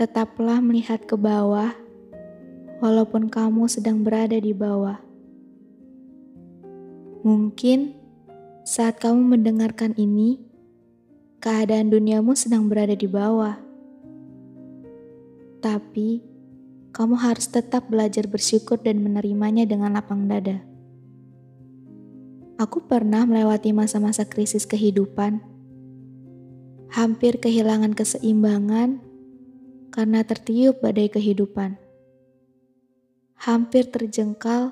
Tetaplah melihat ke bawah, walaupun kamu sedang berada di bawah. Mungkin saat kamu mendengarkan ini, keadaan duniamu sedang berada di bawah. Tapi, kamu harus tetap belajar bersyukur dan menerimanya dengan lapang dada. Aku pernah melewati masa-masa krisis kehidupan, hampir kehilangan keseimbangan karena tertiup badai kehidupan. Hampir terjengkal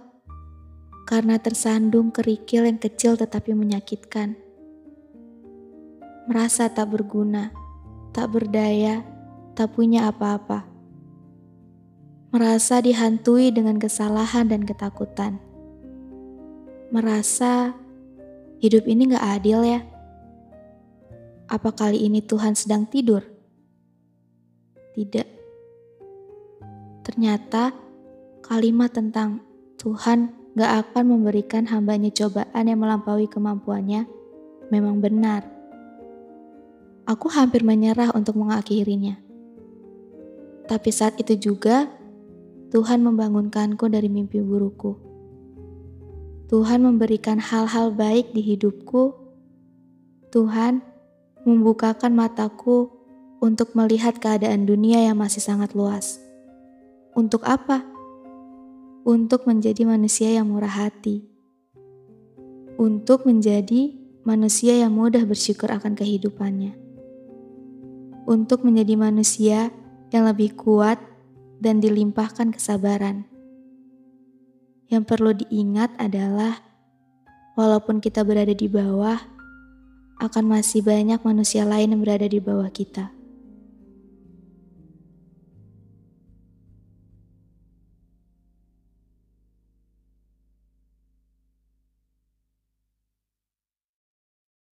karena tersandung kerikil yang kecil tetapi menyakitkan. Merasa tak berguna, tak berdaya, tak punya apa-apa. Merasa dihantui dengan kesalahan dan ketakutan. Merasa hidup ini gak adil ya. Apa kali ini Tuhan sedang tidur? Tidak. Ternyata kalimat tentang Tuhan gak akan memberikan hambanya cobaan yang melampaui kemampuannya memang benar. Aku hampir menyerah untuk mengakhirinya. Tapi saat itu juga Tuhan membangunkanku dari mimpi burukku. Tuhan memberikan hal-hal baik di hidupku. Tuhan membukakan mataku untuk melihat keadaan dunia yang masih sangat luas. Untuk apa? Untuk menjadi manusia yang murah hati. Untuk menjadi manusia yang mudah bersyukur akan kehidupannya. Untuk menjadi manusia yang lebih kuat dan dilimpahkan kesabaran. Yang perlu diingat adalah, walaupun kita berada di bawah, akan masih banyak manusia lain yang berada di bawah kita.